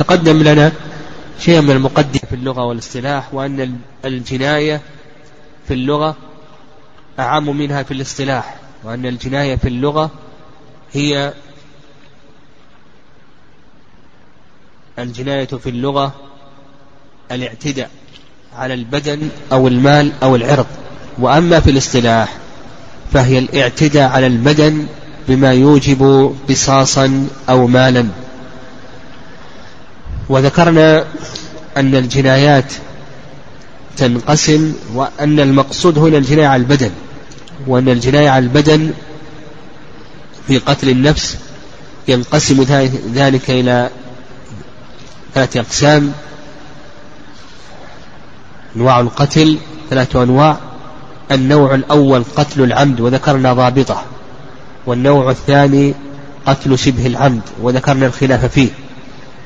تقدم لنا شيء من المقدمة في اللغة والاصطلاح وأن الجناية في اللغة أعم منها في الاصطلاح وأن الجناية في اللغة هي الجناية في اللغة الاعتداء على البدن أو المال أو العرض. وأما في الاصطلاح فهي الاعتداء على البدن بما يوجب قصاصا أو مالا. وذكرنا أن الجنايات تنقسم وأن المقصود هنا الجناية على البدن وأن الجناية على البدن في قتل النفس ينقسم ذلك إلى ثلاثة أقسام. أنواع القتل ثلاثة أنواع. النوع الأول قتل العمد وذكرنا ضابطة. والنوع الثاني قتل شبه العمد وذكرنا الخلاف فيه.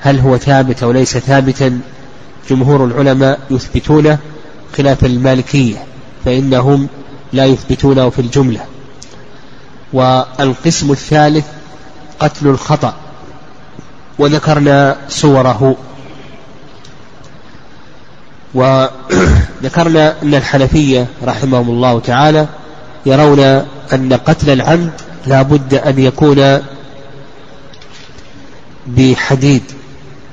هل هو ثابت أو ليس ثابتا؟ جمهور العلماء يثبتونه خلاف المالكية فإنهم لا يثبتونه في الجملة. والقسم الثالث قتل الخطأ وذكرنا صوره وذكرنا أن الحنفية رحمهم الله تعالى يرون أن قتل العمد لا بد أن يكون بحديد.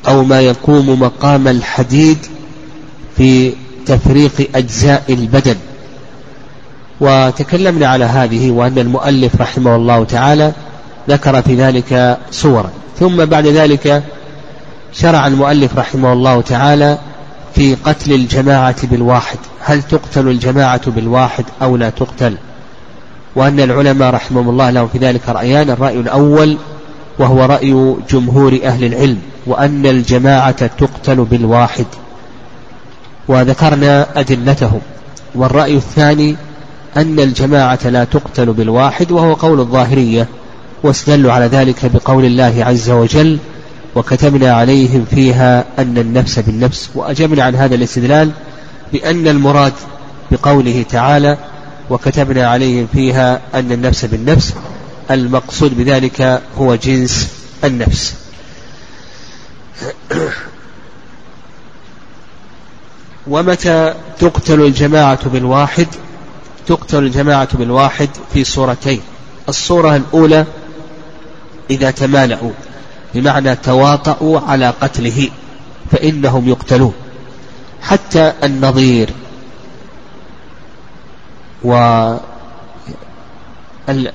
أو ما يقوم مقام الحديد في تفريق أجزاء البدن. وتكلمنا على هذه وأن المؤلف رحمه الله تعالى ذكر في ذلك صورا. ثم بعد ذلك شرع المؤلف رحمه الله تعالى في قتل الجماعة بالواحد. هل تقتل الجماعة بالواحد أو لا تقتل؟ وأن العلماء رحمهم الله لهم في ذلك رأيان. الرأي الأول وهو رأي جمهور أهل العلم وأن الجماعة تقتل بالواحد. وذكرنا أدلتهم. والرأي الثاني أن الجماعة لا تقتل بالواحد وهو قول الظاهرية. واستدلوا على ذلك بقول الله عز وجل وكتبنا عليهم فيها أن النفس بالنفس وأجبنا عن هذا الاستدلال بأن المراد بقوله تعالى وكتبنا عليهم فيها أن النفس بالنفس المقصود بذلك هو جنس النفس. ومتى تقتل الجماعة بالواحد؟ تقتل الجماعة بالواحد في صورتين. الصورة الأولى إذا تمالأوا بمعنى تواطؤوا على قتله فإنهم يقتلون. حتى النظير و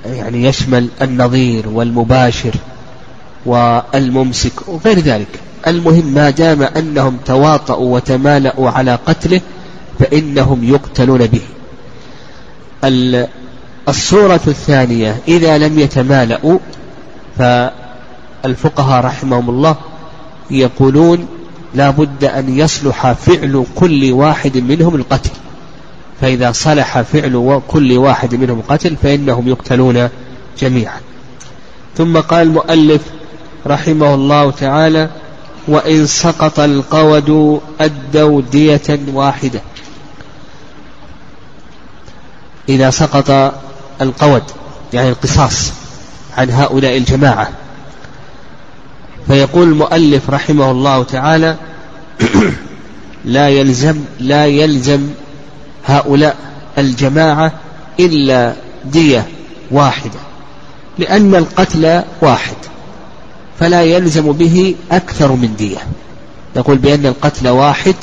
يعني يشمل النظير والمباشر والممسك وغير ذلك. المهم ما دام أنهم تواطؤوا وتمالأوا على قتله فإنهم يقتلون به. الصورة الثانية إذا لم يتمالأوا فالفقهاء رحمهم الله يقولون لا بد أن يصلح فعل كل واحد منهم القتل. فإذا صلح فعل كل واحد منهم قتل فإنهم يقتلون جميعا. ثم قال المؤلف رحمه الله تعالى وإن سقط القود أدوا دية واحدة. إذا سقط القود يعني القصاص عن هؤلاء الجماعة. فيقول المؤلف رحمه الله تعالى لا يلزم لا يلزم هؤلاء الجماعة إلا دية واحدة لأن القتل واحد فلا يلزم به أكثر من دية. يقول بأن القتل واحد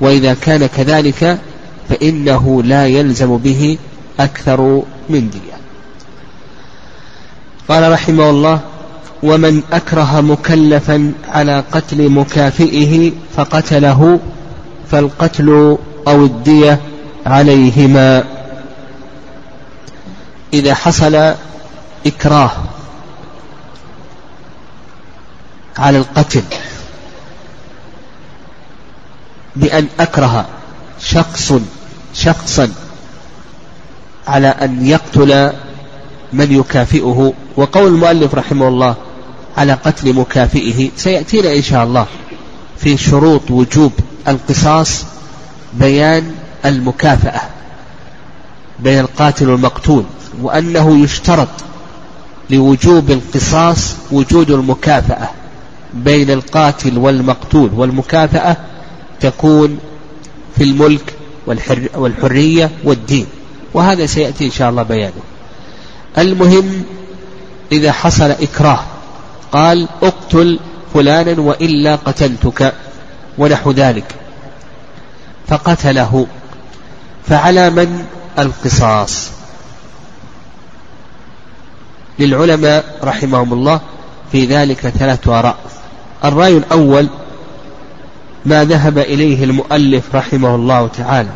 وإذا كان كذلك فإنه لا يلزم به أكثر من دية. قال رحمه الله ومن أكره مكلفا على قتل مكافئه فقتله فالقتل أو الدية عليهما. إذا حصل إكراه على القتل بأن أكره شخص شخصا على أن يقتل من يكافئه وقول المؤلف رحمه الله على قتل مكافئه سيأتينا إن شاء الله في شروط وجوب القصاص بيان المكافأة بين القاتل والمقتول وأنه يشترط لوجوب القصاص وجود المكافأة بين القاتل والمقتول. والمكافأة تكون في الملك والحر والحرية والدين وهذا سيأتي إن شاء الله بيانه. المهم إذا حصل إكراه قال اقتل فلانا وإلا قتلتك ونحو ذلك. فقتله. فعلى من؟ القصاص. للعلماء رحمهم الله في ذلك ثلاثة آراء الرأي الأول ما ذهب إليه المؤلف رحمه الله تعالى.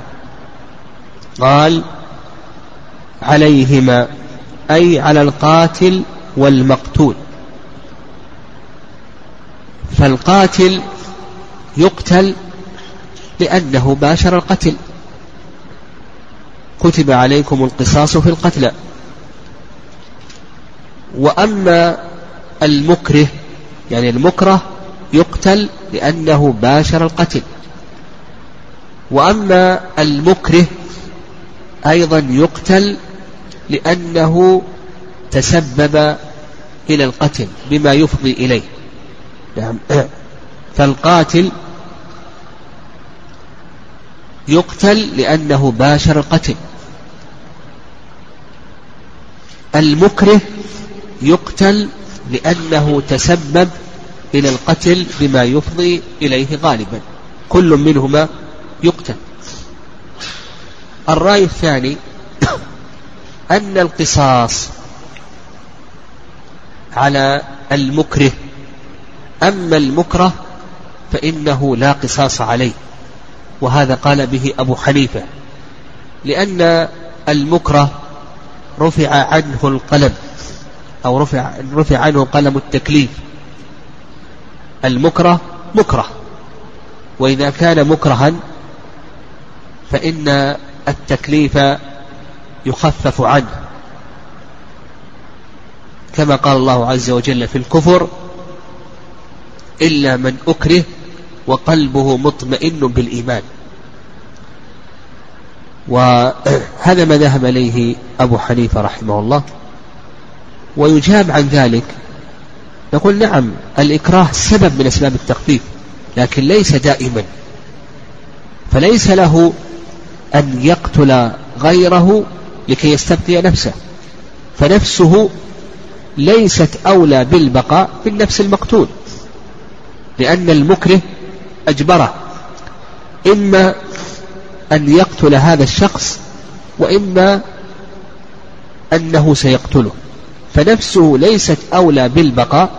قال عليهما أي على القاتل والمقتول. فالقاتل يقتل لأنه باشر القتل. كتب عليكم القصاص في القتلى وأما المكره يعني المكره يقتل لأنه باشر القتل. وأما المكره أيضا يقتل لأنه تسبب إلى القتل بما يفضي إليه. نعم. فالقاتل يقتل لأنه باشر القتل. المكره يقتل لأنه تسبب إلى القتل بما يفضي إليه غالبا. كل منهما يقتل. الرأي الثاني أن القصاص على المكره أما المكره فإنه لا قصاص عليه. وهذا قال به أبو حنيفة لأن المكره رفع عنه القلم أو رفع, رفع عنه قلم التكليف. المكره مكره وإذا كان مكرها فإن التكليف يخفف عنه. كما قال الله عز وجل في الكفر إلا من أكره وقلبه مطمئن بالإيمان. وهذا ما ذهب إليه أبو حنيفة رحمه الله. ويجاب عن ذلك نقول نعم الإكراه سبب من أسباب التخفيف لكن ليس دائما. فليس له أن يقتل غيره لكي يستبقي نفسه. فنفسه ليست أولى بالبقاء في النفس المقتول لأن المكره أجبره إما أن يقتل هذا الشخص وإما أنه سيقتله. فنفسه ليست أولى بالبقاء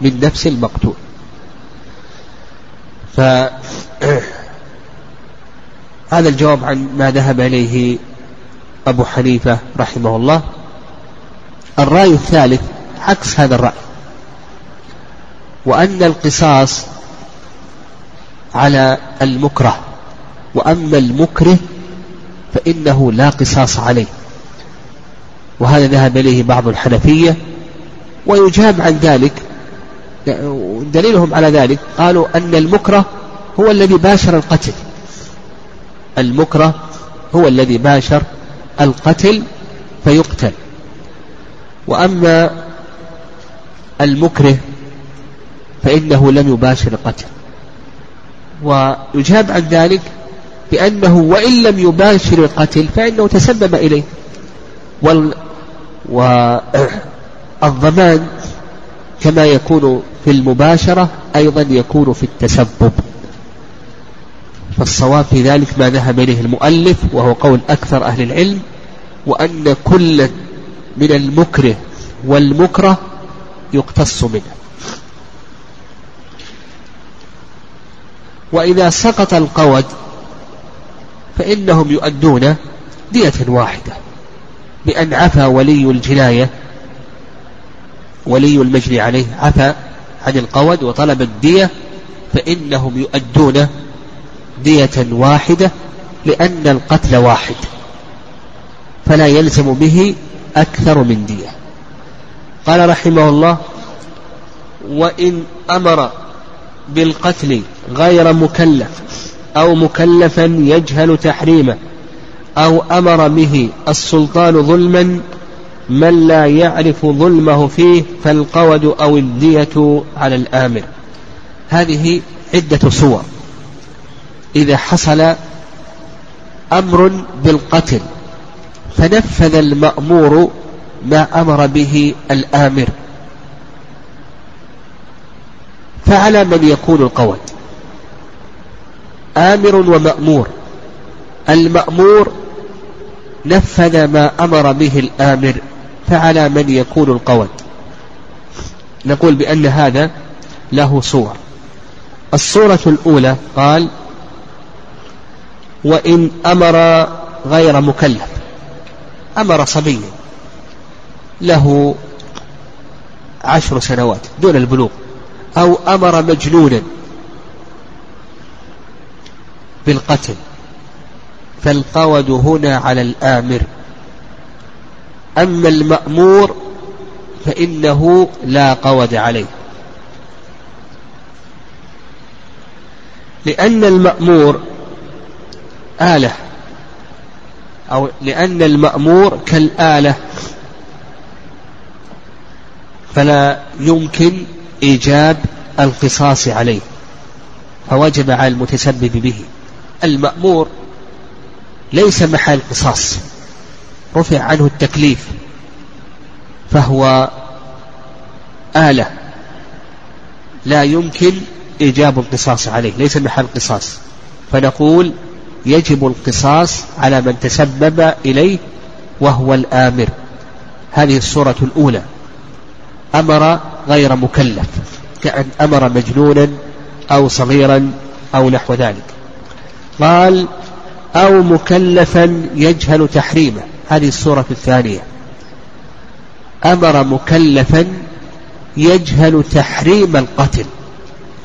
من نفس المقتول. فهذا الجواب عن ما ذهب إليه أبو حنيفة رحمه الله. الرأي الثالث عكس هذا الرأي وأن القصاص على المكره وأما المكره فإنه لا قصاص عليه. وهذا ذهب إليه بعض الحنفية ويجاب عن ذلك دليلهم على ذلك. قالوا أن المكره هو الذي باشر القتل. المكره هو الذي باشر القتل فيقتل. وأما المكره فإنه لم يباشر القتل. ويجاب عن ذلك بأنه وإن لم يباشر القتل فإنه تسبب إليه. وال والضمان كما يكون في المباشرة أيضا يكون في التسبب. فالصواب في ذلك ما ذهب إليه المؤلف وهو قول أكثر أهل العلم وأن كل من المكره والمكره يقتص منه. وإذا سقط القود فإنهم يؤدون دية واحدة بأن عفى ولي الجناية ولي المجني عليه عفى عن القود وطلب الدية فإنهم يؤدون دية واحدة لأن القتل واحد فلا يلزم به أكثر من دية. قال رحمه الله وإن أمر بالقتل غير مكلف أو مكلفا يجهل تحريمه أو أمر به السلطان ظلما من لا يعرف ظلمه فيه فالقود أو الدية على الآمر. هذه عدة صور. إذا حصل أمر بالقتل فنفذ المأمور ما أمر به الآمر. فعلى من يكون القول آمر ومأمور. المأمور نفذ ما أمر به الآمر فعلى من يكون القول نقول بأن هذا له صور. الصورة الأولى قال وإن أمر غير مكلف. أمر صبيا. له عشر سنوات دون البلوغ. أو أمر مجنونا بالقتل. فالقود هنا على الآمر. أما المأمور فإنه لا قود عليه. لأن المأمور آلة. أو لأن المأمور كالآلة. فلا يمكن إيجاب القصاص عليه فوجب على المتسبب به. المأمور ليس محل قصاص رفع عنه التكليف فهو آلة لا يمكن إيجاب القصاص عليه ليس محل قصاص. فنقول يجب القصاص على من تسبب إليه وهو الآمر. هذه الصورة الأولى. أمر غير مكلف كأن أمر مجنونا أو صغيرا أو نحو ذلك. قال أو مكلفا يجهل تحريمه. هذه الصورة الثانية. أمر مكلفا يجهل تحريم القتل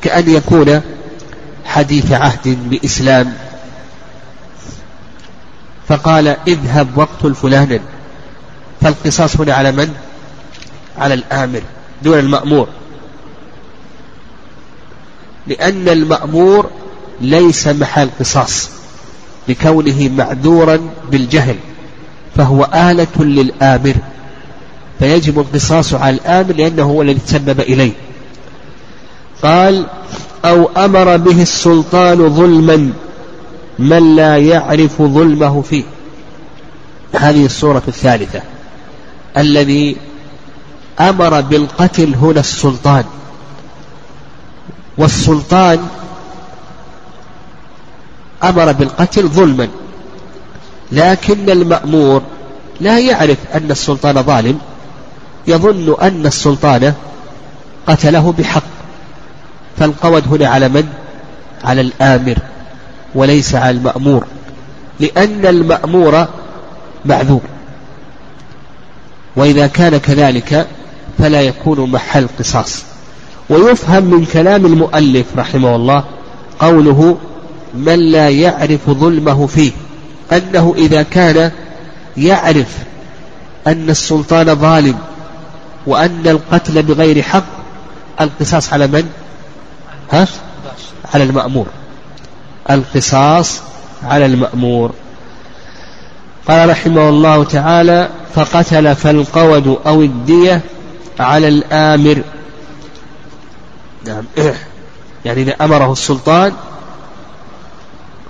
كأن يكون حديث عهد بإسلام. فقال اذهب واقتل فلانا فالقصاص هنا على من؟ على الآمر. دون المأمور. لأن المأمور ليس محل قصاص لكونه معذورا بالجهل فهو آلة للآمر. فيجب القصاص على الآمر لأنه هو الذي تسبب إليه. قال أو أمر به السلطان ظلما من لا يعرف ظلمه فيه. هذه الصورة الثالثة. الذي أمر بالقتل هنا السلطان. والسلطان أمر بالقتل ظلما. لكن المأمور لا يعرف أن السلطان ظالم. يظن أن السلطان قتله بحق. فالقود هنا على من؟ على الآمر وليس على المأمور. لأن المأمور معذور. وإذا كان كذلك فلا يكون محل قصاص ويفهم من كلام المؤلف رحمه الله قوله من لا يعرف ظلمه فيه أنه إذا كان يعرف أن السلطان ظالم وأن القتل بغير حق القصاص على من؟ ها؟ على المأمور القصاص على المأمور قال رحمه الله تعالى فقتل فالقود أو الدية على الآمر. نعم. يعني إذا أمره السلطان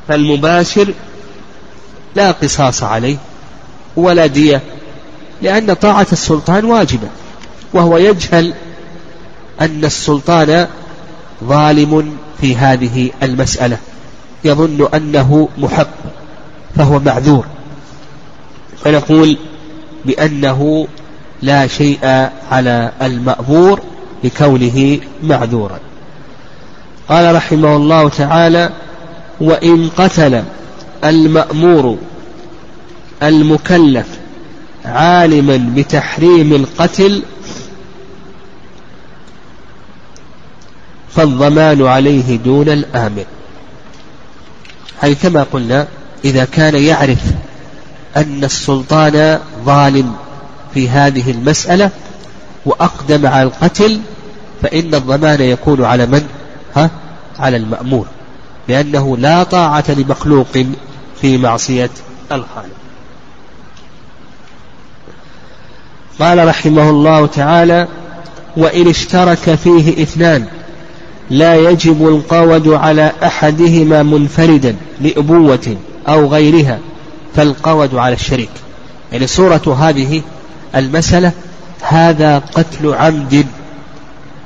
فالمباشر لا قصاص عليه ولا دية لأن طاعة السلطان واجبة وهو يجهل أن السلطان ظالم في هذه المسألة. يظن أنه محق فهو معذور. فنقول بأنه لا شيء على المأمور لكونه معذورا. قال رحمه الله تعالى وإن قتل المأمور المكلف عالما بتحريم القتل فالضمان عليه دون الآمر. أي كما قلنا إذا كان يعرف أن السلطان ظالم في هذه المسألة وأقدم على القتل فإن الضمان يكون على من؟ ها؟ على المأمور لأنه لا طاعة لمخلوق في معصية الخالق قال رحمه الله تعالى وإن اشترك فيه اثنان لا يجب القود على أحدهما منفردا لأبوة أو غيرها فالقود على الشريك يعني صورة هذه المسألة هذا قتل عمد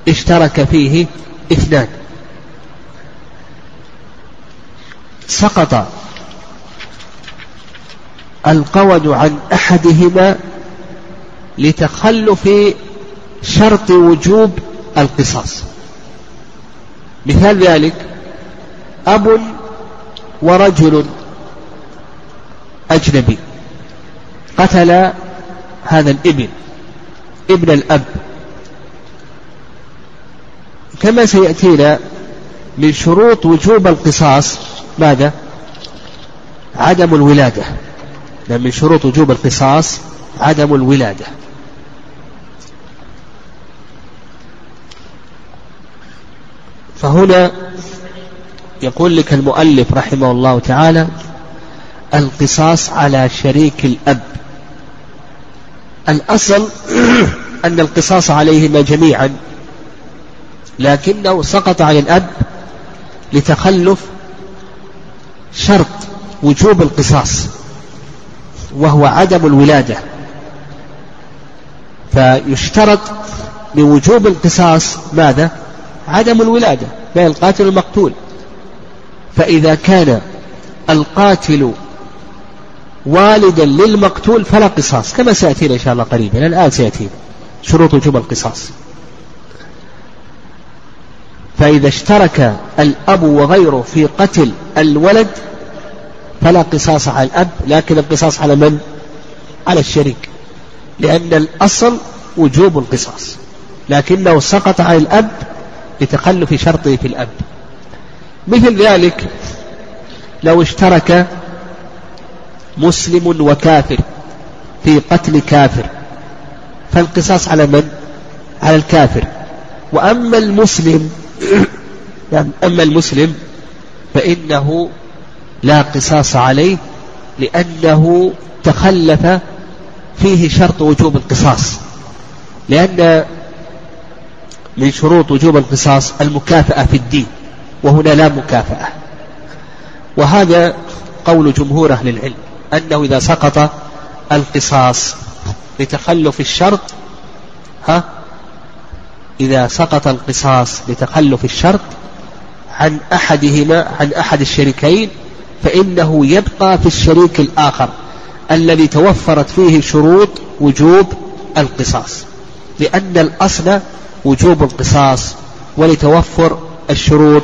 اشترك فيه اثنان. سقط القود عن أحدهما لتخلف شرط وجوب القصاص. مثال ذلك أب ورجل أجنبي قتل هذا الابن ابن الأب. كما سيأتينا من شروط وجوب القصاص ماذا؟ عدم الولادة. من شروط وجوب القصاص عدم الولادة. فهنا يقول لك المؤلف رحمه الله تعالى القصاص على شريك الأب. الأصل أن القصاص عليهما جميعا لكنه سقط عن الأب لتخلف شرط وجوب القصاص وهو عدم الولادة فيشترط لوجوب القصاص ماذا؟ عدم الولادة بين القاتل والمقتول فإذا كان القاتل والدا للمقتول فلا قصاص كما سيأتينا إن شاء الله قريبا. الآن سيأتينا شروط وجوب القصاص. فإذا اشترك الأب وغيره في قتل الولد فلا قصاص على الأب لكن القصاص على من؟ على الشريك. لأن الأصل وجوب القصاص. لكنه سقط عن الأب لتخلف شرطه في الأب. مثل ذلك لو اشترك مسلم وكافر في قتل كافر. فالقصاص على من؟ على الكافر. وأما المسلم يعني أما المسلم فإنه لا قصاص عليه لأنه تخلف فيه شرط وجوب القصاص. لأن من شروط وجوب القصاص المكافأة في الدين وهنا لا مكافأة. وهذا قول جمهور أهل العلم. أنه إذا سقط القصاص لتخلف الشرط ها إذا سقط القصاص لتخلف الشرط عن أحدهما عن أحد الشريكين فإنه يبقى في الشريك الآخر الذي توفرت فيه شروط وجوب القصاص. لأن الأصل وجوب القصاص ولتوفر الشروط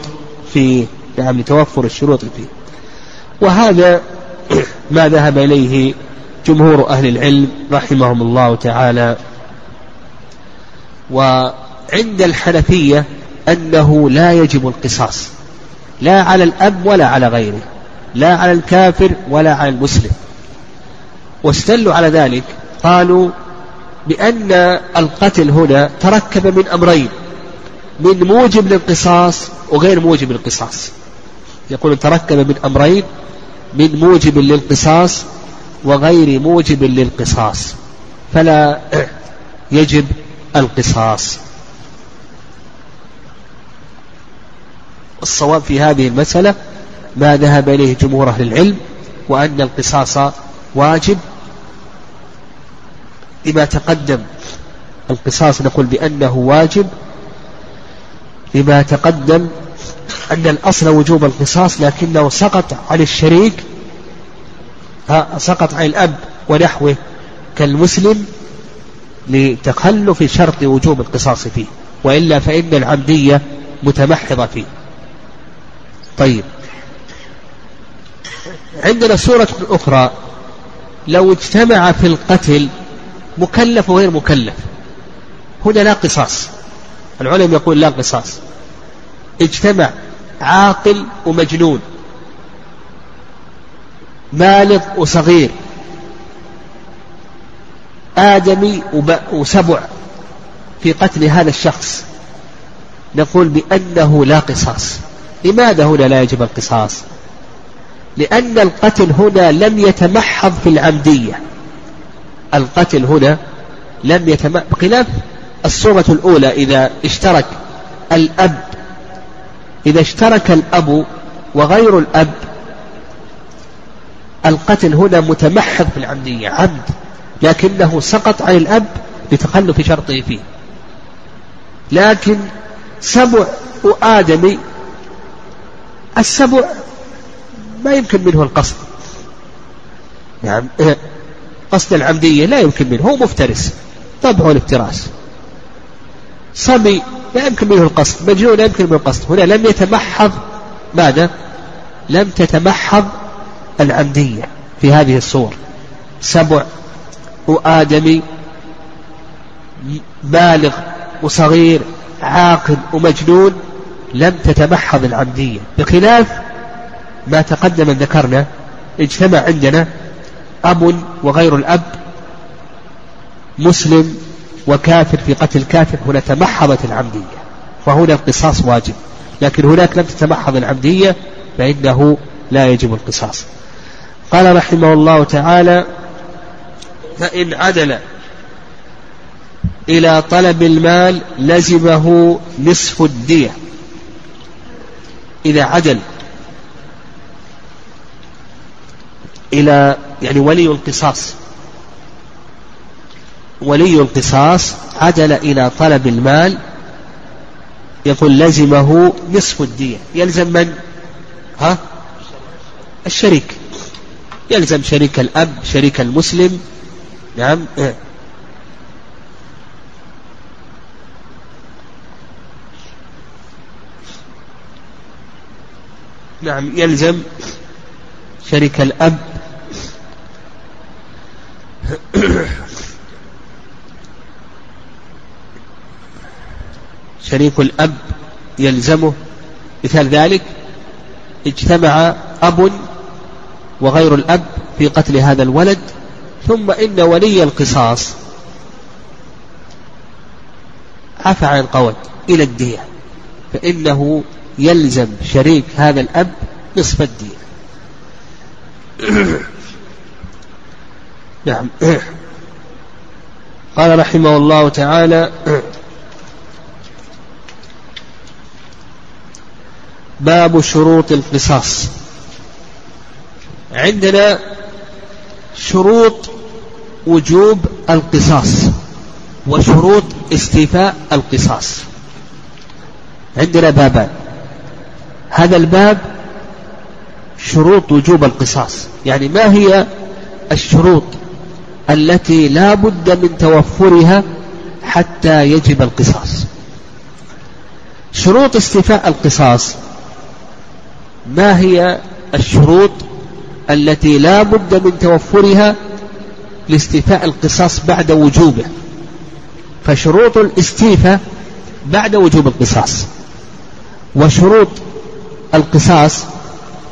في نعم لتوفر الشروط فيه. وهذا ما ذهب إليه جمهور أهل العلم رحمهم الله تعالى. وعند الحنفية أنه لا يجب القصاص لا على الأب ولا على غيره لا على الكافر ولا على المسلم. واستدلوا على ذلك قالوا بأن القتل هنا تركب من أمرين من موجب للقصاص وغير موجب للقصاص. يقول تركب من أمرين من موجب للقصاص وغير موجب للقصاص. فلا يجب القصاص. الصواب في هذه المسألة ما ذهب إليه جمهور أهل العلم وأن القصاص واجب. لما تقدم القصاص نقول بأنه واجب. لما تقدم أن الأصل وجوب القصاص لكنه سقط عن الشريك سقط عن الأب ونحوه كالمسلم لتخلف شرط وجوب القصاص فيه وإلا فإن العمدية متمحضة فيه. طيب. عندنا سورة أخرى لو اجتمع في القتل مكلف وغير مكلف هنا لا قصاص. العلم يقول لا قصاص. اجتمع عاقل ومجنون بالغ وصغير آدمي وسبع في قتل هذا الشخص. نقول بأنه لا قصاص. لماذا هنا لا يجب القصاص؟ لأن القتل هنا لم يتمحض في العمدية. القتل هنا لم يتمحض بخلاف الصورة الأولى إذا اشترك الأب إذا اشترك الأب وغير الأب القتل هنا متمحض في العمدية عمد لكنه سقط عن الأب لتخلف شرطه فيه. لكن سبع آدمي السبع ما يمكن منه القصد. نعم قصد العمدية لا يمكن منه هو مفترس طبعه الافتراس صبي لا يمكن منه القصد مجنون لا يمكن منه القصد. هنا لم يتمحض ماذا؟ لم تتمحض العمدية في هذه الصور. سبع وآدمي بالغ وصغير عاقل ومجنون لم تتمحض العمدية. بخلاف ما تقدم ذكرنا اجتمع عندنا أب وغير الأب مسلم وكافر في قتل كافر هنا تمحضت العمدية. فهنا القصاص واجب. لكن هناك لم تتمحض العمدية فإنه لا يجب القصاص. قال رحمه الله تعالى فإن عدل إلى طلب المال لزمه نصف الدية. إذا عدل إلى يعني ولي القصاص ولي القصاص عدل إلى طلب المال يقول لزمه نصف الدية يلزم من؟ ها؟ الشريك. يلزم شريك الأب شريك المسلم. نعم. نعم يلزم شريك الأب. شريك الأب يلزمه. مثال ذلك اجتمع أب وغير الأب في قتل هذا الولد ثم إن ولي القصاص. عفى عن القول إلى الدية. فإنه يلزم شريك هذا الأب نصف الدية. نعم. قال رحمه الله تعالى باب شروط القصاص. عندنا شروط وجوب القصاص وشروط استيفاء القصاص. عندنا بابان. هذا الباب شروط وجوب القصاص. يعني ما هي الشروط التي لا بد من توفرها حتى يجب القصاص؟ شروط استيفاء القصاص ما هي الشروط التي لا بد من توفرها لاستيفاء القصاص بعد وجوبه؟ فشروط الاستيفاء بعد وجوب القصاص. وشروط القصاص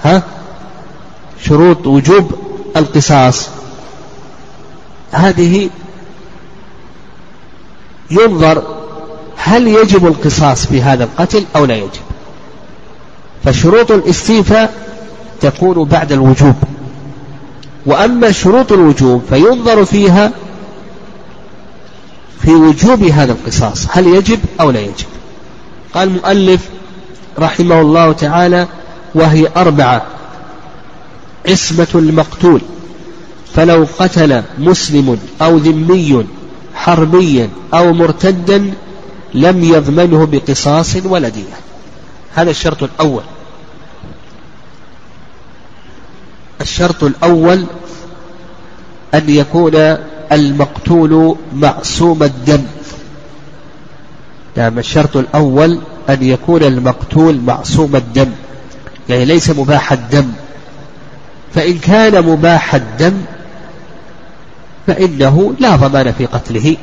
ها شروط وجوب القصاص هذه ينظر هل يجب القصاص في هذا القتل أو لا يجب. فشروط الاستيفاء تكون بعد الوجوب. وأما شروط الوجوب فينظر فيها في وجوب هذا القصاص هل يجب أو لا يجب؟ قال المؤلف رحمه الله تعالى وهي أربعة عصمة المقتول فلو قتل مسلم أو ذمي حربيا أو مرتدا لم يضمنه بقصاص ولا دية هذا الشرط الأول. الشرط الأول أن يكون المقتول معصوم الدم. نعم الشرط الأول أن يكون المقتول معصوم الدم يعني ليس مباح الدم. فإن كان مباح الدم فإنه لا ضمان في قتله.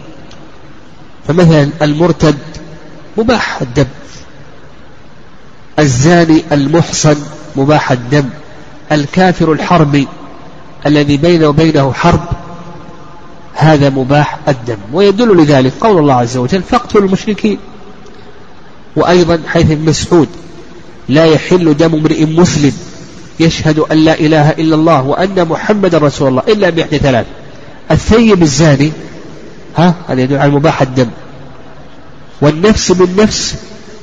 فمثلا المرتد مباح الدم الزاني المحصن مباح الدم. الكافر الحربي الذي بينه وبينه حرب هذا مباح الدم. ويدل لذلك قول الله عز وجل فاقتلوا المشركين. وأيضا حيث مسعود لا يحل دم امرئ مسلم يشهد أن لا إله إلا الله وأن محمد رسول الله إلا بإحدى ثلاث. الثيب الزاني ها هذا يدل على مباح الدم. والنفس بالنفس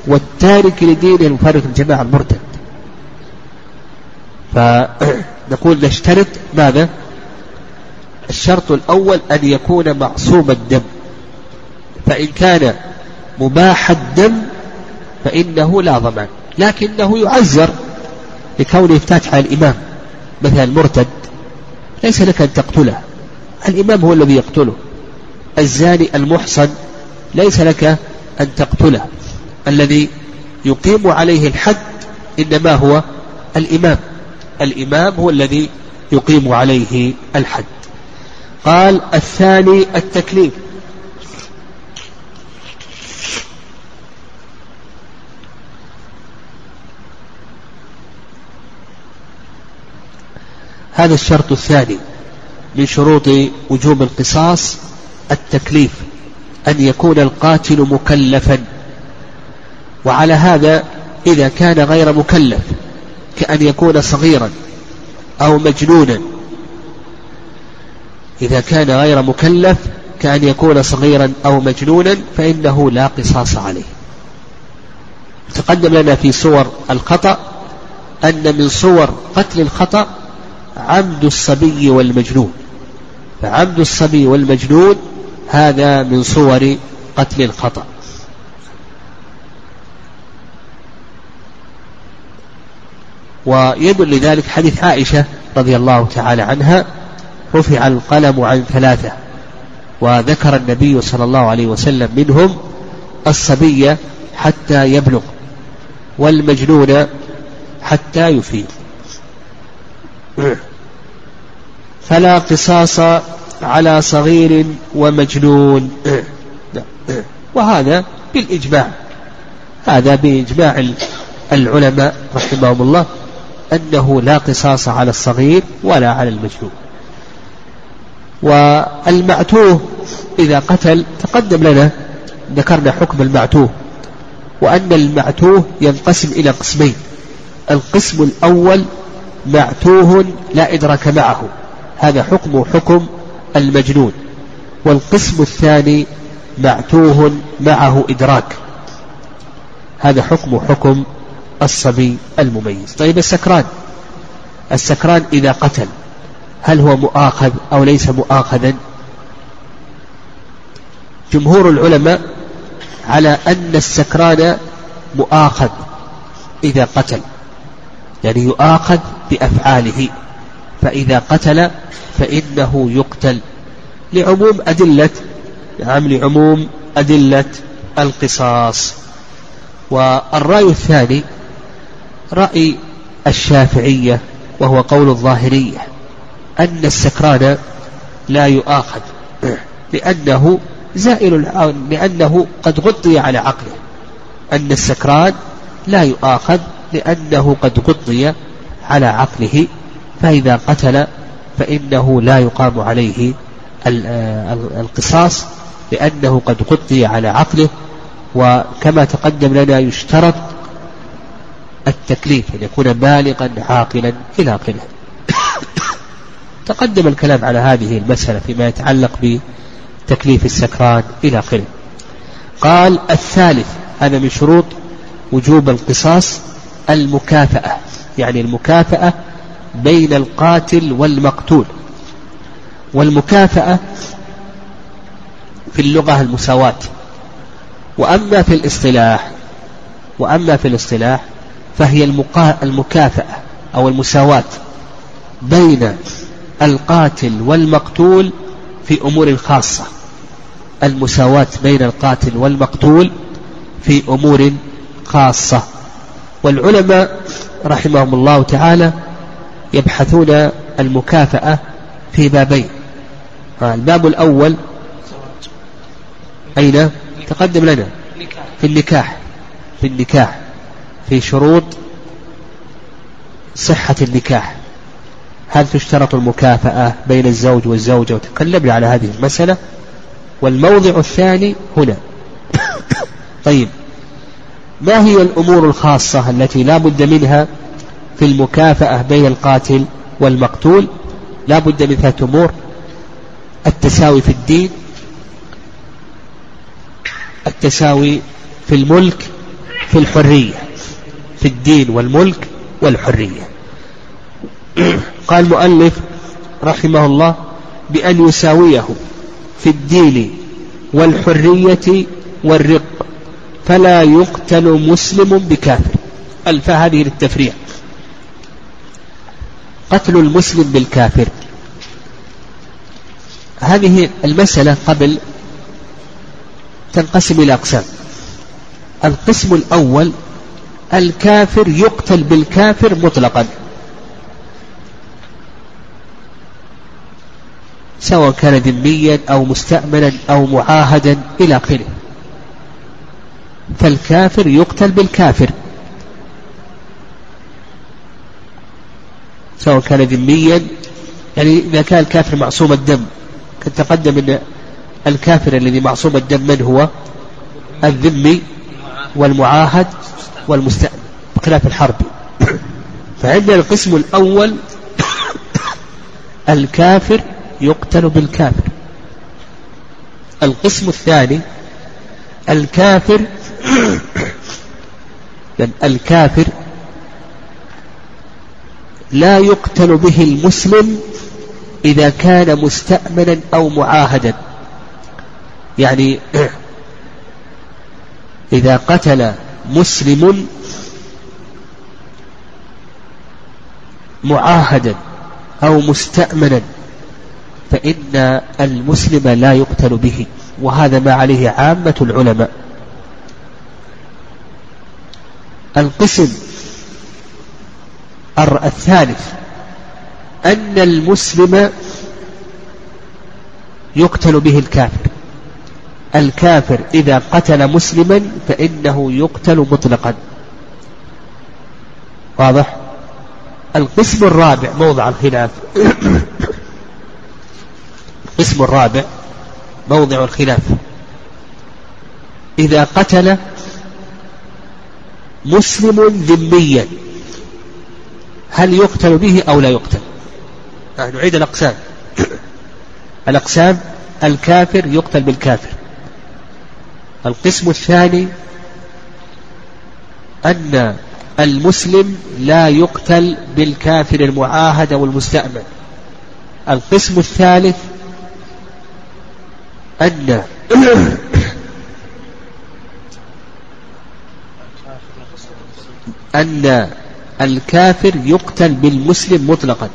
والتارك لدينه المفارق الجماعة المرتد. فنقول نشترط ماذا؟ الشرط الأول أن يكون معصوم الدم. فإن كان مباح الدم فإنه لا ضمان لكنه يعذر لكونه افتتح على الإمام مثلا المرتد ليس لك أن تقتله. الإمام هو الذي يقتله. الزاني المحصن ليس لك أن تقتله. الذي يقيم عليه الحد إنما هو الإمام. الإمام هو الذي يقيم عليه الحد. قال الثاني التكليف. هذا الشرط الثاني من شروط وجوب القصاص التكليف أن يكون القاتل مكلفا. وعلى هذا إذا كان غير مكلف كأن يكون صغيرا أو مجنونا. إذا كان غير مكلف كأن يكون صغيرا أو مجنونا فإنه لا قصاص عليه. تقدم لنا في صور الخطأ أن من صور قتل الخطأ عمد الصبي والمجنون. فعمد الصبي والمجنون هذا من صور قتل الخطأ. ويدل لذلك حديث عائشة رضي الله تعالى عنها رفع القلم عن ثلاثة وذكر النبي صلى الله عليه وسلم منهم الصبي حتى يبلغ والمجنون حتى يفيد فلا قصاص على صغير ومجنون. وهذا بالإجماع هذا بإجماع العلماء رحمهم الله. أنه لا قصاص على الصغير ولا على المجنون. والمعتوه إذا قتل تقدم لنا ذكرنا حكم المعتوه وأن المعتوه ينقسم إلى قسمين. القسم الأول معتوه لا إدراك معه هذا حكم حكم المجنون. والقسم الثاني معتوه معه إدراك هذا حكم حكم الصبي المميز. طيب السكران. السكران إذا قتل هل هو مؤاخذ أو ليس مؤاخذا؟ جمهور العلماء على أن السكران مؤاخذ إذا قتل يعني يؤاخذ بأفعاله. فإذا قتل فإنه يقتل لعموم أدلة نعم لعموم أدلة القصاص. والرأي الثاني رأي الشافعية وهو قول الظاهرية أن السكران لا يؤاخذ لأنه زائل لأنه قد غطي على عقله. أن السكران لا يؤاخذ لأنه قد غطي على عقله فإذا قتل فإنه لا يقام عليه القصاص لأنه قد غطي على عقله. وكما تقدم لنا يشترط التكليف أن يكون بالغا عاقلا إلى آخره تقدم الكلام على هذه المسألة فيما يتعلق بتكليف السكران إلى آخره قال الثالث هذا من شروط وجوب القصاص المكافأة يعني المكافأة بين القاتل والمقتول. والمكافأة في اللغة المساواة. وأما في الاصطلاح وأما في الاصطلاح فهي المكافأة أو المساواة بين القاتل والمقتول في أمور خاصة. المساواة بين القاتل والمقتول في أمور خاصة. والعلماء رحمهم الله تعالى يبحثون المكافأة في بابين. الباب الأول أين؟ تقدم لنا. في النكاح. في النكاح. في شروط صحة النكاح. هل تشترط المكافأة بين الزوج والزوجة وتكلمنا على هذه المسألة؟ والموضع الثاني هنا. طيب. ما هي الأمور الخاصة التي لا بد منها في المكافأة بين القاتل والمقتول؟ لا بد من ثلاثة أمور. التساوي في الدين التساوي في الملك في الحرية. في الدين والملك والحرية. قال المؤلف رحمه الله بأن يساويه في الدين والحرية والرق فلا يقتل مسلم بكافر. الفاء هذه للتفريع قتل المسلم بالكافر. هذه المسألة قبل تنقسم إلى أقسام. القسم الأول الكافر يقتل بالكافر مطلقا. سواء كان ذميا أو مستأمنا أو معاهدا إلى آخره. فالكافر يقتل بالكافر. سواء كان ذميا يعني إذا كان الكافر معصوم الدم قد تقدم أن الكافر الذي معصوم الدم من هو؟ الذمي والمعاهد. والمستأمن بخلاف الحرب. فعندنا القسم الأول الكافر يقتل بالكافر. القسم الثاني الكافر الكافر لا يقتل به المسلم إذا كان مستأمنا أو معاهدا. يعني إذا قتل مسلم معاهدا أو مستأمنا فإن المسلم لا يقتل به وهذا ما عليه عامة العلماء. القسم الثالث أن المسلم يقتل به الكافر. الكافر إذا قتل مسلما فإنه يقتل مطلقا. واضح؟ القسم الرابع موضع الخلاف. القسم الرابع موضع الخلاف. إذا قتل مسلم ذميا هل يقتل به أو لا يقتل؟ نعيد الأقسام. الأقسام الكافر يقتل بالكافر. القسم الثاني أن المسلم لا يقتل بالكافر المعاهد أو المستأمن القسم الثالث أن أن الكافر يقتل بالمسلم مطلقا.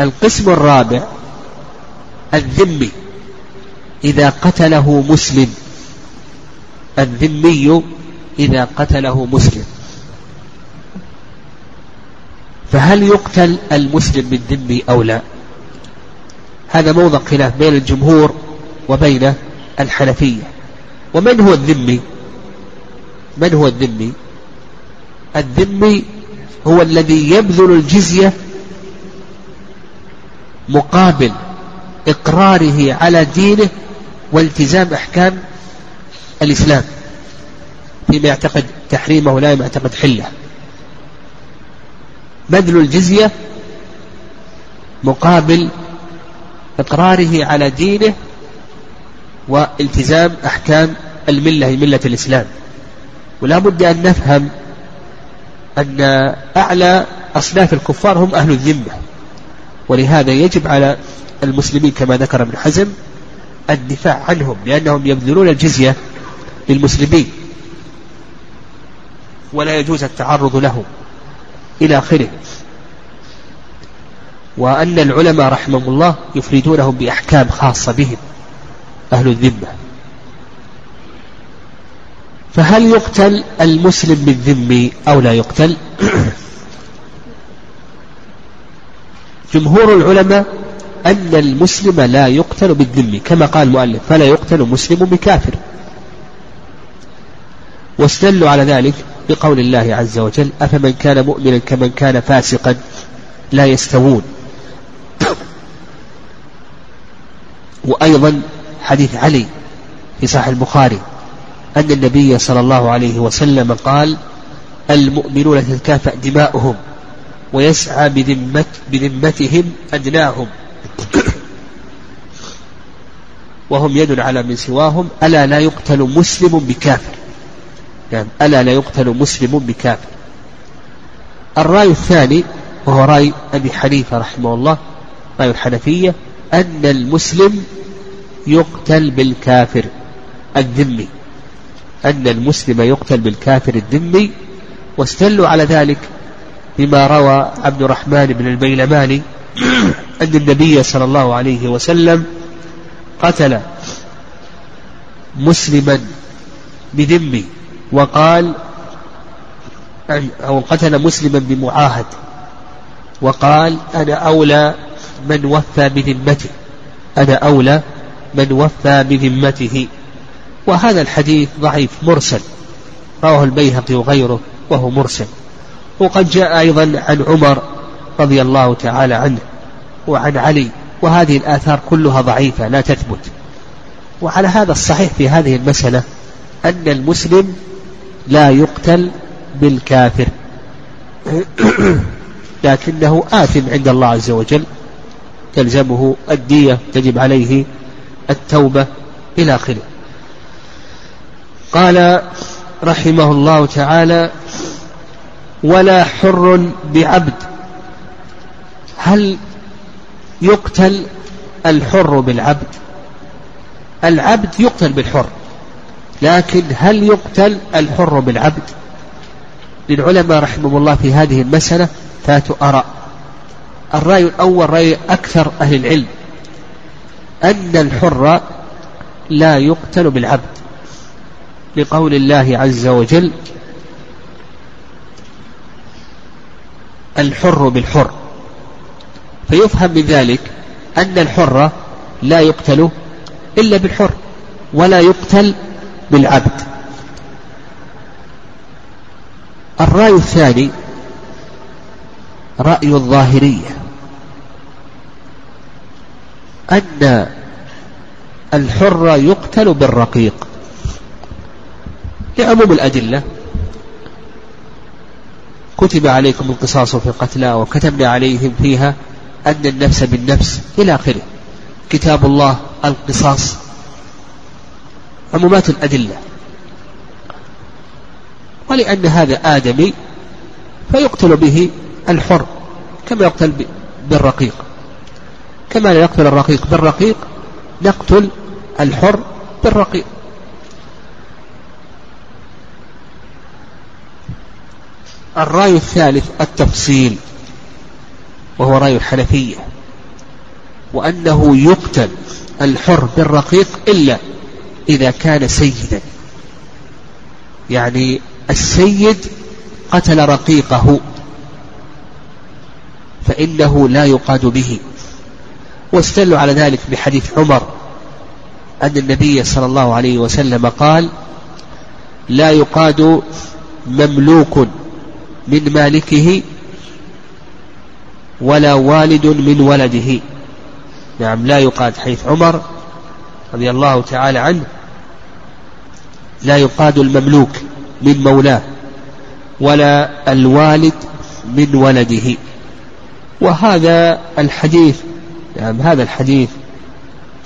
القسم الرابع الذمي. إذا قتله مسلم الذمي إذا قتله مسلم. فهل يقتل المسلم بالذمي أو لا؟ هذا موضع خلاف بين الجمهور وبين الحنفية. ومن هو الذمي؟ من هو الذمي؟ الذمي هو الذي يبذل الجزية مقابل إقراره على دينه والتزام أحكام الإسلام فيما يعتقد تحريمه ولا يعتقد حله. بذل الجزية مقابل إقراره على دينه والتزام أحكام الملة ملة الإسلام. ولا بد أن نفهم أن أعلى أصناف الكفار هم أهل الذمة. ولهذا يجب على المسلمين كما ذكر ابن حزم الدفاع عنهم لأنهم يبذلون الجزية للمسلمين ولا يجوز التعرض لهم إلى آخره. وأن العلماء رحمهم الله يفردونهم بأحكام خاصة بهم أهل الذمة. فهل يقتل المسلم بالذم أو لا يقتل؟ جمهور العلماء أن المسلم لا يقتل بالذم كما قال المؤلف فلا يقتل مسلم بكافر. واستدلوا على ذلك بقول الله عز وجل أفمن كان مؤمنا كمن كان فاسقا لا يستوون. وأيضا حديث علي في صحيح البخاري أن النبي صلى الله عليه وسلم قال المؤمنون تتكافأ دماؤهم ويسعى بذمت بذمتهم أدناهم. وهم يد على من سواهم ألا لا يقتل مسلم بكافر؟ يعني ألا لا يقتل مسلم بكافر الرأي الثاني وهو رأي أبي حنيفة رحمه الله رأي الحنفية أن المسلم يقتل بالكافر الذمي. أن المسلم يقتل بالكافر الذمي واستدلوا على ذلك بما روى عبد الرحمن بن البيلماني أن النبي صلى الله عليه وسلم قتل مسلما بذمي. وقال أو قتل مسلما بمعاهد. وقال أنا أولى من وفى بذمته. أنا أولى من وفى بذمته. وهذا الحديث ضعيف مرسل. رواه البيهقي وغيره وهو مرسل. وقد جاء أيضا عن عمر رضي الله تعالى عنه وعن علي. وهذه الآثار كلها ضعيفة لا تثبت. وعلى هذا الصحيح في هذه المسألة أن المسلم لا يقتل بالكافر. لكنه آثم عند الله عز وجل تلزمه الدية تجب عليه التوبة إلى آخره. قال رحمه الله تعالى ولا حر بعبد. هل يقتل الحر بالعبد؟ العبد يقتل بالحر. لكن هل يقتل الحر بالعبد؟ للعلماء رحمهم الله في هذه المسألة ثلاث آراء. الرأي الأول رأي أكثر أهل العلم أن الحر لا يقتل بالعبد. لقول الله عز وجل الحر بالحر. فيفهم من ذلك أن الحر لا يقتل إلا بالحر ولا يقتل بالعبد. الرأي الثاني رأي الظاهرية. أن الحر يقتل بالرقيق. لعموم الأدلة كتب عليكم القصاص في القتلى وكتبنا عليهم فيها أن النفس بالنفس إلى آخره. كتاب الله القصاص. عمومات الأدلة. ولأن هذا آدمي فيقتل به الحر كما يقتل بالرقيق. كما لا يقتل الرقيق بالرقيق نقتل الحر بالرقيق. الرأي الثالث التفصيل وهو رأي الحنفية وأنه يقتل الحر بالرقيق إلا إذا كان سيدا. يعني السيد قتل رقيقه فإنه لا يقاد به. واستدلوا على ذلك بحديث عمر أن النبي صلى الله عليه وسلم قال لا يقاد مملوك من مالكه ولا والد من ولده. نعم لا يقاد. حيث عمر رضي الله تعالى عنه. لا يقاد المملوك من مولاه ولا الوالد من ولده. وهذا الحديث يعني هذا الحديث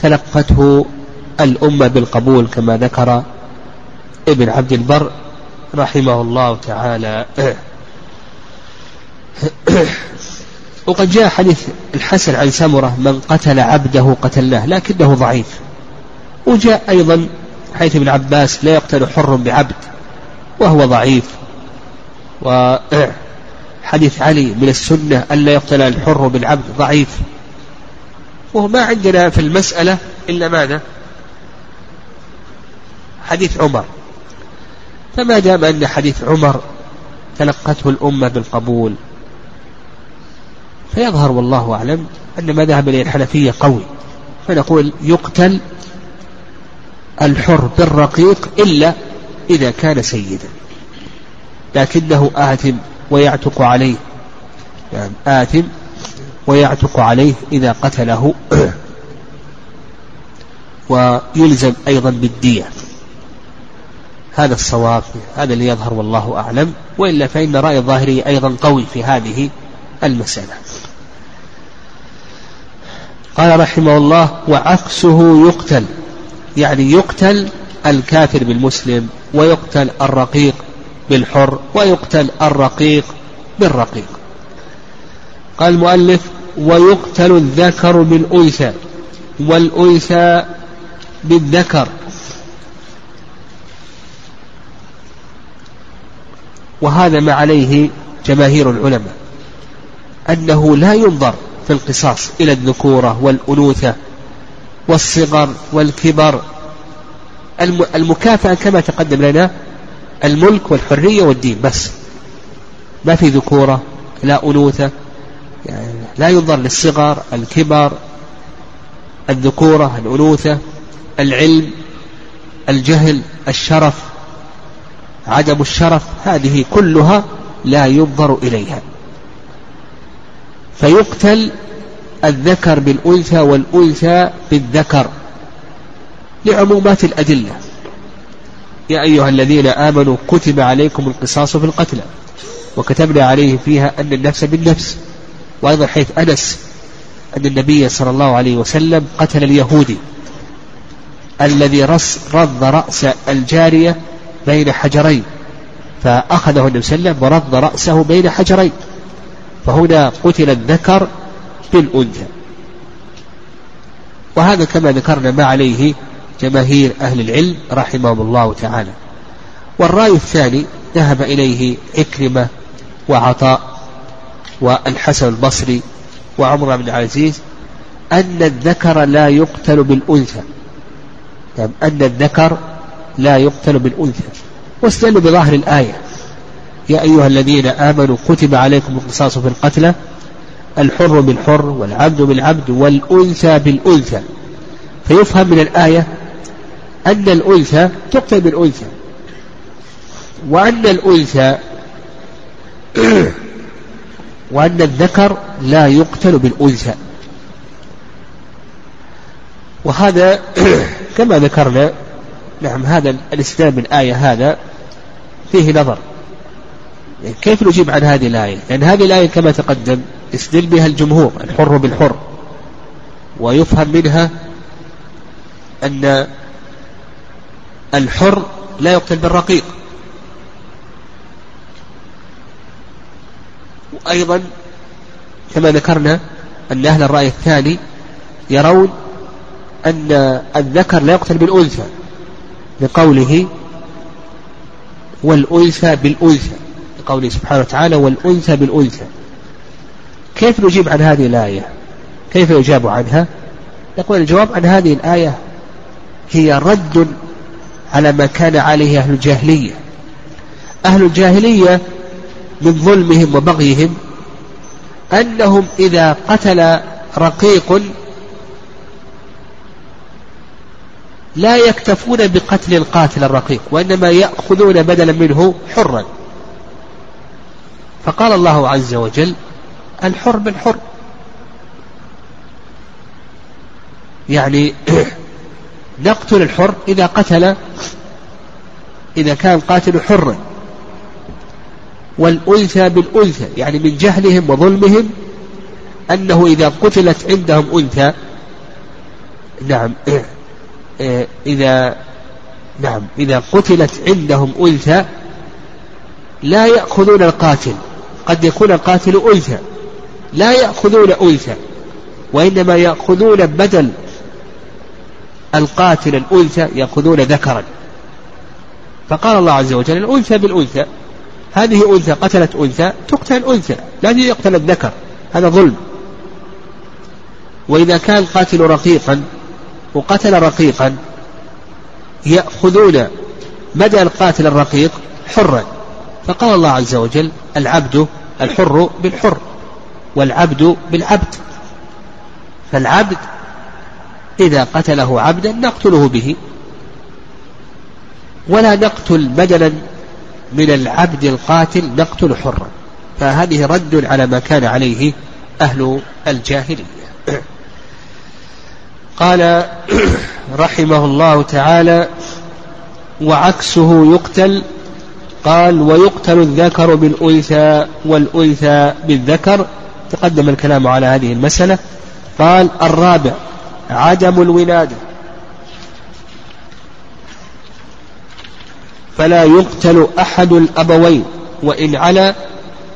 تلقته الأمة بالقبول كما ذكر ابن عبد البر رحمه الله تعالى. وقد جاء حديث الحسن عن سمرة من قتل عبده قتلناه لكنه ضعيف. وجاء أيضا حيث ابن عباس لا يقتل حر بعبد وهو ضعيف. وحديث علي من السنة ألا يقتل الحر بالعبد ضعيف. وهو ما عندنا في المسألة إلا ماذا؟ حديث عمر. فما دام أن حديث عمر تلقته الأمة بالقبول فيظهر والله أعلم أن ما ذهب إليه الحنفية قوي. فنقول يقتل الحر بالرقيق إلا إذا كان سيدا. لكنه آثم ويعتق عليه. يعني آثم ويعتق عليه إذا قتله. ويلزم أيضا بالدية. هذا الصواب هذا اللي يظهر والله أعلم. وإلا فإن رأي الظاهري أيضا قوي في هذه المسألة. قال رحمه الله وعكسه يقتل. يعني يقتل الكافر بالمسلم ويقتل الرقيق بالحر ويقتل الرقيق بالرقيق. قال المؤلف ويقتل الذكر بالأنثى والأنثى بالذكر. وهذا ما عليه جماهير العلماء أنه لا ينظر في القصاص إلى الذكورة والأنوثة والصغر والكبر. المكافأة كما تقدم لنا الملك والحرية والدين بس. ما في ذكورة لا أنوثة يعني لا ينظر للصغر الكبر الذكورة الأنوثة العلم الجهل الشرف عدم الشرف هذه كلها لا ينظر إليها. فيقتل الذكر بالأنثى والأنثى بالذكر لعمومات الأدلة. يا أيها الذين آمنوا كتب عليكم القصاص في القتلى وكتبنا عليه فيها أن النفس بالنفس وأيضا حيث أنس أن النبي صلى الله عليه وسلم قتل اليهودي الذي رص رض رأس الجارية بين حجرين فأخذه النبي صلى الله عليه وسلم ورض رأسه بين حجرين. فهنا قتل الذكر بالأنثى. وهذا كما ذكرنا ما عليه جماهير أهل العلم رحمهم الله تعالى. والرأي الثاني ذهب إليه عكرمة وعطاء والحسن البصري وعمر بن العزيز أن الذكر لا يقتل بالأنثى. يعني أن الذكر لا يقتل بالأنثى. واستدلوا بظاهر الآية. يا أيها الذين آمنوا كتب عليكم القصاص في القتلى الحر بالحر والعبد بالعبد والأنثى بالأنثى. فيفهم من الآية أن الأنثى تقتل بالأنثى وأن الأنثى وأن الذكر لا يقتل بالأنثى. وهذا كما ذكرنا نعم هذا الاستدلال بالآية هذا فيه نظر. كيف نجيب عن هذه الآية؟ لأن هذه الآية كما تقدم استدل بها الجمهور الحر بالحر ويفهم منها أن الحر لا يقتل بالرقيق. وأيضا كما ذكرنا أن أهل الرأي الثاني يرون أن الذكر لا يقتل بالأنثى لقوله والأنثى بالأنثى. لقوله سبحانه وتعالى والأنثى بالأنثى. كيف نجيب عن هذه الآية؟ كيف يجاب عنها؟ نقول الجواب عن هذه الآية هي رد على ما كان عليه أهل الجاهلية. أهل الجاهلية من ظلمهم وبغيهم أنهم إذا قتل رقيق لا يكتفون بقتل القاتل الرقيق وإنما يأخذون بدلا منه حرا. فقال الله عز وجل الحر بالحر. يعني نقتل الحر إذا قتل إذا كان قاتل حرا. والأنثى بالأنثى يعني من جهلهم وظلمهم أنه إذا قتلت عندهم أنثى نعم إذا نعم إذا قتلت عندهم أنثى لا يأخذون القاتل. قد يكون القاتل أنثى لا يأخذون أنثى وإنما يأخذون بدل القاتل الأنثى يأخذون ذكرا. فقال الله عز وجل الأنثى بالأنثى هذه أنثى قتلت أنثى تقتل أنثى لا يقتل الذكر هذا ظلم. وإذا كان قاتل رقيقا وقتل رقيقا يأخذون بدل القاتل الرقيق حرا. فقال الله عز وجل العبد الحر بالحر والعبد بالعبد. فالعبد إذا قتله عبدا نقتله به. ولا نقتل بدلا من العبد القاتل نقتل حرا. فهذه رد على ما كان عليه أهل الجاهلية. قال رحمه الله تعالى وعكسه يقتل قال ويقتل الذكر بالأنثى والأنثى بالذكر. تقدم الكلام على هذه المسألة. قال الرابع عدم الولادة. فلا يقتل أحد الأبوين وإن علا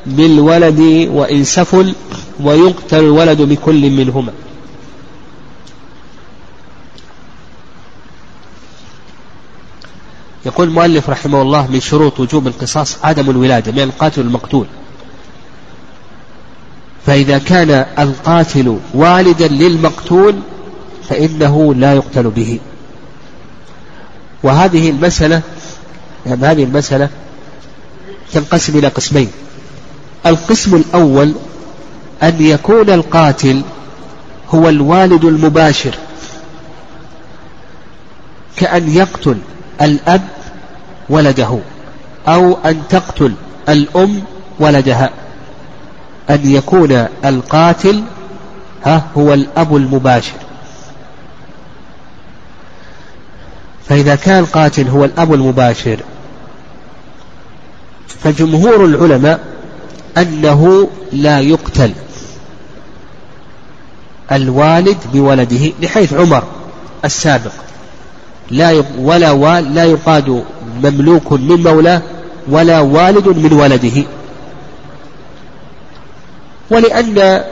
بالولد وإن سفل ويقتل الولد بكل منهما. يقول المؤلف رحمه الله من شروط وجوب القصاص عدم الولادة من القاتل المقتول. فإذا كان القاتل والدا للمقتول فإنه لا يقتل به. وهذه المسألة يعني هذه المسألة تنقسم إلى قسمين. القسم الأول أن يكون القاتل هو الوالد المباشر. كأن يقتل الأب ولده أو أن تقتل الأم ولدها. أن يكون القاتل ها هو الأب المباشر. فإذا كان القاتل هو الأب المباشر فجمهور العلماء أنه لا يقتل الوالد بولده لحيث عمر السابق. لا ولا وال لا يقاد مملوك من مولاه ولا والد من ولده. ولأن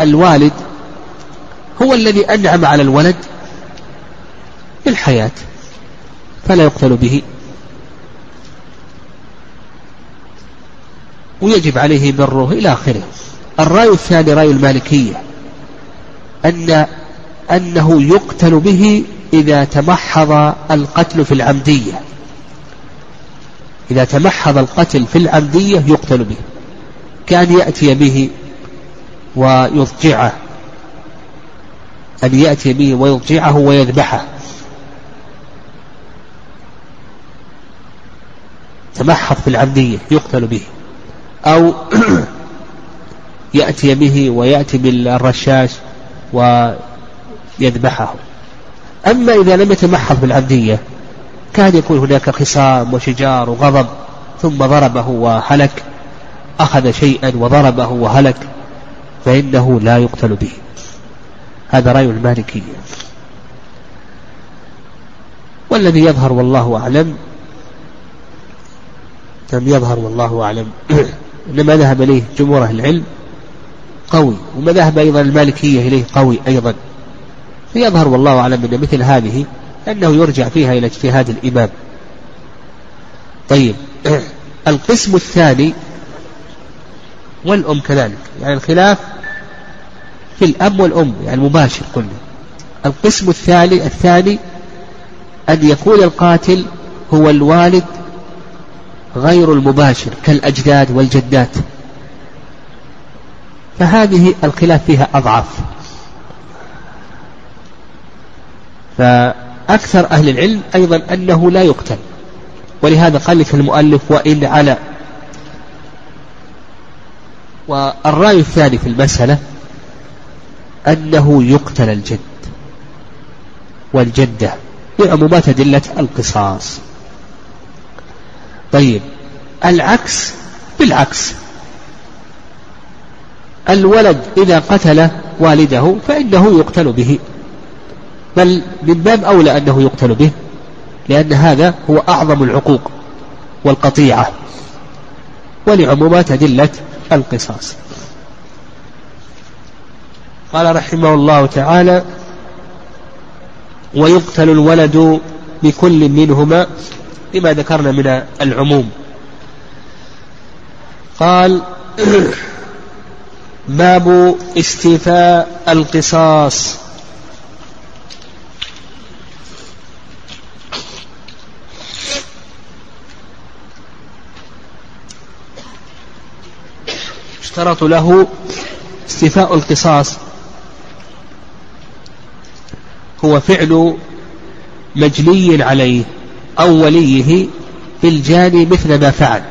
الوالد هو الذي أنعم على الولد بالحياة فلا يقتل به. ويجب عليه بره إلى آخره. الرأي الثاني رأي المالكية أن أنه يقتل به إذا تمحض القتل في العمدية. إذا تمحض القتل في العمدية يقتل به. كأن يأتي به ويضجعه. أن يأتي به ويضجعه ويذبحه. تمحض في العمدية يقتل به. أو يأتي به ويأتي بالرشاش ويذبحه. أما إذا لم يتمحض بالعبدية كان يكون هناك خصام وشجار وغضب ثم ضربه وهلك أخذ شيئا وضربه وهلك فإنه لا يقتل به. هذا رأي المالكية. والذي يظهر والله أعلم لم يظهر والله أعلم. إنما ذهب إليه جمهور أهل العلم قوي وما ذهب أيضا المالكية إليه قوي أيضا. فيظهر والله أعلم أن مثل هذه أنه يرجع فيها إلى اجتهاد الإمام. طيب. القسم الثاني والأم كذلك. يعني الخلاف في الأب والأم يعني المباشر قلنا القسم الثاني الثاني أن يكون القاتل هو الوالد غير المباشر كالأجداد والجدات. فهذه الخلاف فيها أضعف. فأكثر أهل العلم أيضا أنه لا يقتل. ولهذا لك المؤلف وإن على والرأي الثاني في المسألة أنه يقتل الجد والجدة. لعمومات أدلة القصاص. طيب العكس بالعكس. الولد إذا قتل والده فإنه يقتل به. بل من باب أولى أنه يقتل به لأن هذا هو أعظم العقوق والقطيعة ولعمومات أدلة القصاص. قال رحمه الله تعالى ويقتل الولد بكل منهما لما ذكرنا من العموم قال باب استيفاء القصاص اشترط له استيفاء القصاص. هو فعل مجلي عليه أو وليه بالجاني مثل ما فعل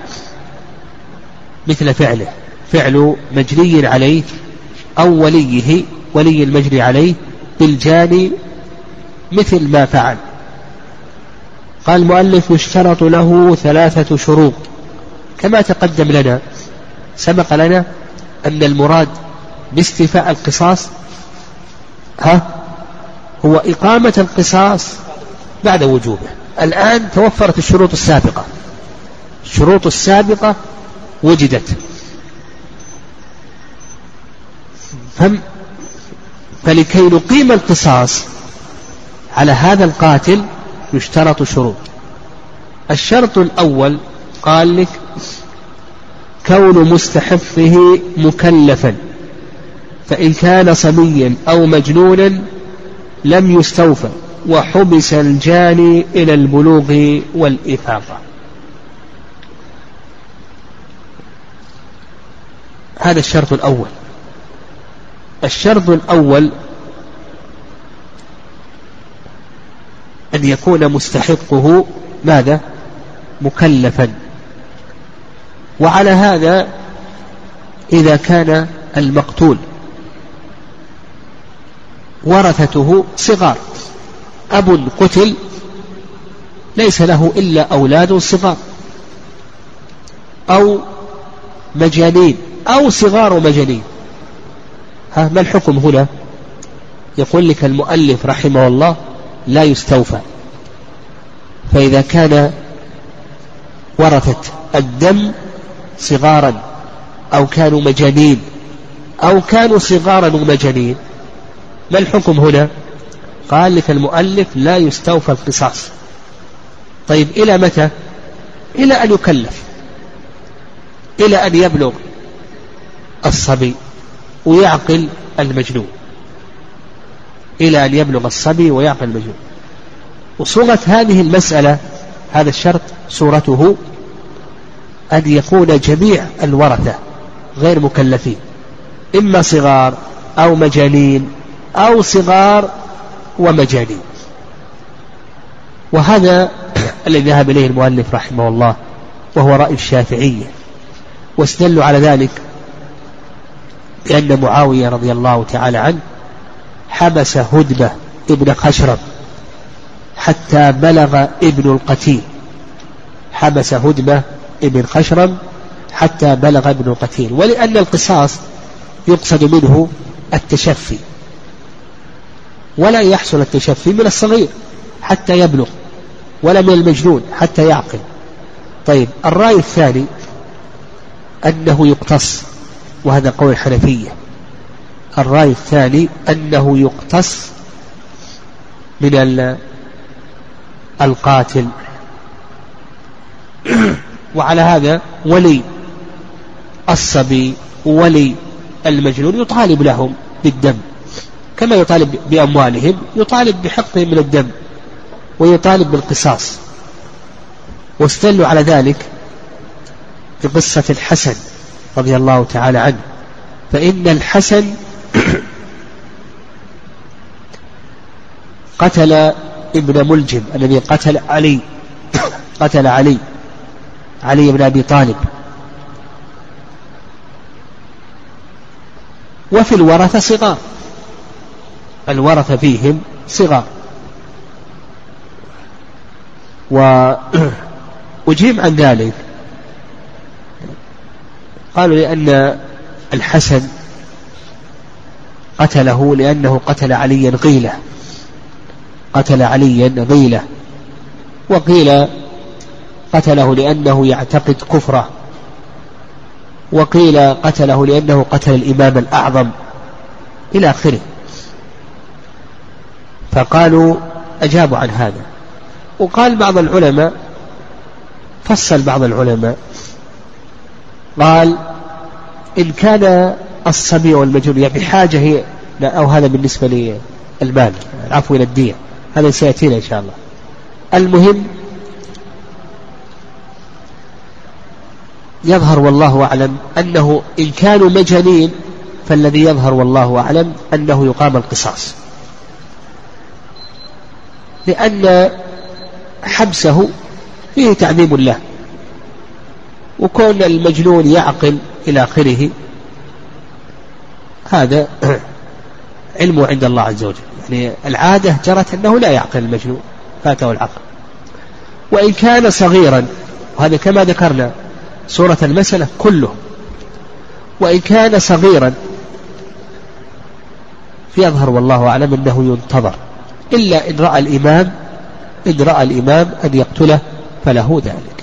مثل فعله. فعل مجري عليه أو وليه ولي المجري عليه بالجاني مثل ما فعل. قال المؤلف يشترط له ثلاثة شروط كما تقدم لنا. سبق لنا أن المراد باستيفاء القصاص ها هو إقامة القصاص بعد وجوبه. الآن توفرت الشروط السابقة. الشروط السابقة وجدت. فم فلكي نقيم القصاص على هذا القاتل يشترط شروط. الشرط الأول قال لك كون مستحقه مكلفا فإن كان صبيا أو مجنونا لم يستوفى وحبس الجاني إلى البلوغ والإفاقة. هذا الشرط الأول. الشرط الأول أن يكون مستحقه ماذا؟ مكلفا. وعلى هذا إذا كان المقتول. ورثته صغار. أب قتل ليس له إلا أولاد صغار. أو مجانين. أو صغار مجانين. ها ما الحكم هنا؟ يقول لك المؤلف رحمه الله لا يستوفى. فإذا كان ورثت الدم صغارا أو كانوا مجانين أو كانوا صغارا ومجانين. ما الحكم هنا؟ قال لك المؤلف لا يستوفى القصاص. طيب إلى متى؟ إلى أن يكلف إلى أن يبلغ الصبي ويعقل المجنون. إلى أن يبلغ الصبي ويعقل المجنون. وصورة هذه المسألة هذا الشرط صورته أن يكون جميع الورثة غير مكلفين. إما صغار أو مجانين أو صغار ومجانين. وهذا الذي ذهب إليه المؤلف رحمه الله وهو رأي الشافعية. واستدلوا على ذلك بأن معاوية رضي الله تعالى عنه حبس هدبة ابن خشرم حتى بلغ ابن القتيل. حبس هدبة ابن خشرم حتى بلغ ابن القتيل ولأن القصاص يقصد منه التشفي. ولا يحصل التشفي من الصغير حتى يبلغ ولا من المجنون حتى يعقل. طيب الرأي الثاني أنه يقتص وهذا قول الحنفية. الرأي الثاني أنه يقتص من القاتل. وعلى هذا ولي الصبي ولي المجنون يطالب لهم بالدم. كما يطالب بأموالهم يطالب بحقهم من الدم ويطالب بالقصاص. واستدلوا على ذلك بقصة الحسن رضي الله تعالى عنه. فإن الحسن قتل ابن ملجم الذي قتل علي. قتل علي. علي بن أبي طالب. وفي الورثة صغار. الورثة فيهم صغار. وأجيب عن ذلك. قالوا لأن الحسن قتله لأنه قتل عليا غيلة. قتل عليا غيلة. وقيل قتله لأنه يعتقد كفره. وقيل قتله لأنه قتل الإمام الأعظم. إلى آخره. فقالوا أجابوا عن هذا. وقال بعض العلماء فصل بعض العلماء. قال إن كان الصبي والمجنون يعني بحاجة هي أو هذا بالنسبة للمال العفو إلى الدية هذا سيأتينا إن شاء الله. المهم يظهر والله أعلم أنه إن كانوا مجانين فالذي يظهر والله أعلم أنه يقام القصاص. لأن حبسه فيه تعظيم له وكون المجنون يعقل إلى آخره هذا علمه عند الله عز وجل. يعني العادة جرت أنه لا يعقل المجنون فاته العقل. وإن كان صغيرا وهذا كما ذكرنا صورة المسألة كله. وإن كان صغيرا يظهر والله أعلم أنه ينتظر. إلا إن رأى الإمام إن رأى الإمام أن يقتله فله ذلك.